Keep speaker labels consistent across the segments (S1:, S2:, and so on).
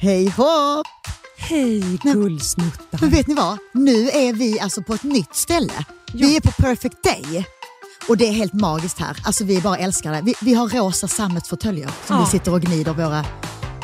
S1: Hej hopp!
S2: Hej gullsnuttar.
S1: Men vet ni vad? Nu är vi alltså på ett nytt ställe. Vi är på Perfect Day. Och det är helt magiskt här. Alltså vi bara älskar det. Vi, vi har rosa sammetsfåtöljer som
S2: Ja.
S1: vi sitter och gnider våra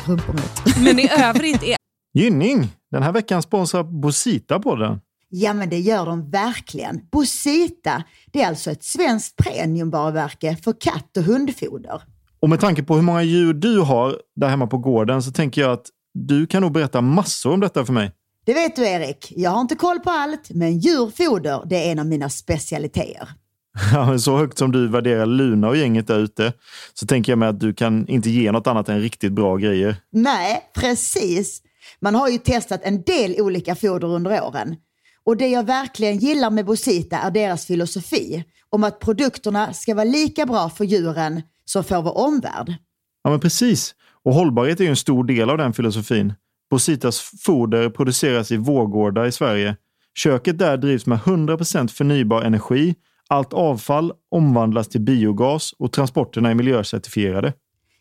S1: rumpor mot.
S2: Men i övrigt är
S3: Gynning! Den här veckan sponsrar Bosita på den.
S1: Ja men det gör de verkligen. Bosita, det är alltså ett svenskt premiumvarumärke för katt och hundfoder.
S3: Och med tanke på hur många djur du har där hemma på gården så tänker jag att du kan nog berätta massor om detta för mig.
S1: Det vet du Erik, jag har inte koll på allt, men djurfoder det är en av mina specialiteter.
S3: Ja, men så högt som du värderar Luna och gänget där ute så tänker jag mig att du kan inte ge något annat än riktigt bra grejer.
S1: Nej, precis. Man har ju testat en del olika foder under åren. Och det jag verkligen gillar med Bosita är deras filosofi om att produkterna ska vara lika bra för djuren som för vår omvärld.
S3: Ja, men precis. Och hållbarhet är ju en stor del av den filosofin. Bositas foder produceras i Vårgårda i Sverige. Köket där drivs med 100% förnybar energi. Allt avfall omvandlas till biogas och transporterna är miljöcertifierade.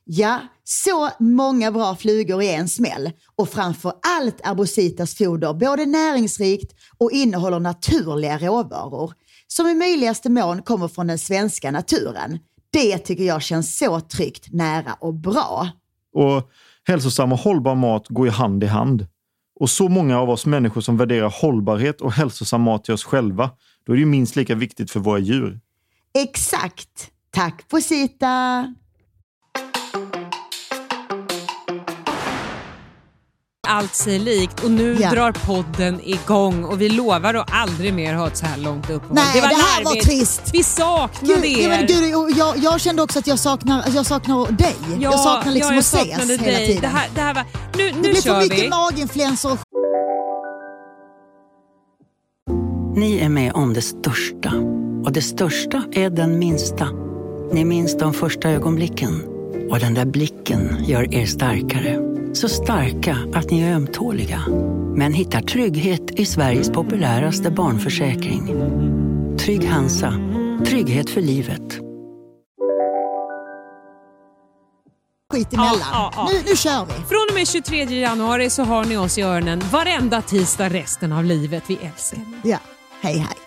S1: Ja, så många bra flugor i en smäll. Och framför allt är Bositas foder både näringsrikt och innehåller naturliga råvaror som i möjligaste mån kommer från den svenska naturen. Det tycker jag känns så tryggt, nära och bra.
S3: Och hälsosam och hållbar mat går ju hand i hand. Och så många av oss människor som värderar hållbarhet och hälsosam mat till oss själva, då är det ju minst lika viktigt för våra djur.
S1: Exakt. Tack Bosita!
S2: Allt sig likt och nu
S1: Ja.
S2: drar podden igång och vi lovar att aldrig mer ha ett så här långt uppehåll.
S1: Nej, det här var trist.
S2: Vi saknade
S1: Gud, ja, men
S2: er.
S1: gud, och jag, jag kände också att jag saknar, jag saknar dig. jag saknar liksom
S2: ja, jag
S1: att ses
S2: saknade
S1: hela
S2: dig.
S1: tiden.
S2: Det här, det här var, nu
S1: det
S2: nu
S1: blir för mycket
S2: vi.
S1: maginfluenser och
S4: Ni är med om det största. Och det största är den minsta. Ni minns de första ögonblicken. Och den där blicken gör er starkare. Så starka att ni är ömtåliga. Men hittar trygghet i Sveriges populäraste barnförsäkring. Trygg Hansa. Trygghet för livet.
S1: skit emellan.
S2: Ja, ja, ja.
S1: Nu, nu kör vi.
S2: Från och med 23 januari så har ni oss i öronen varenda tisdag resten av livet. Vi älskar er.
S1: Ja, hej hej.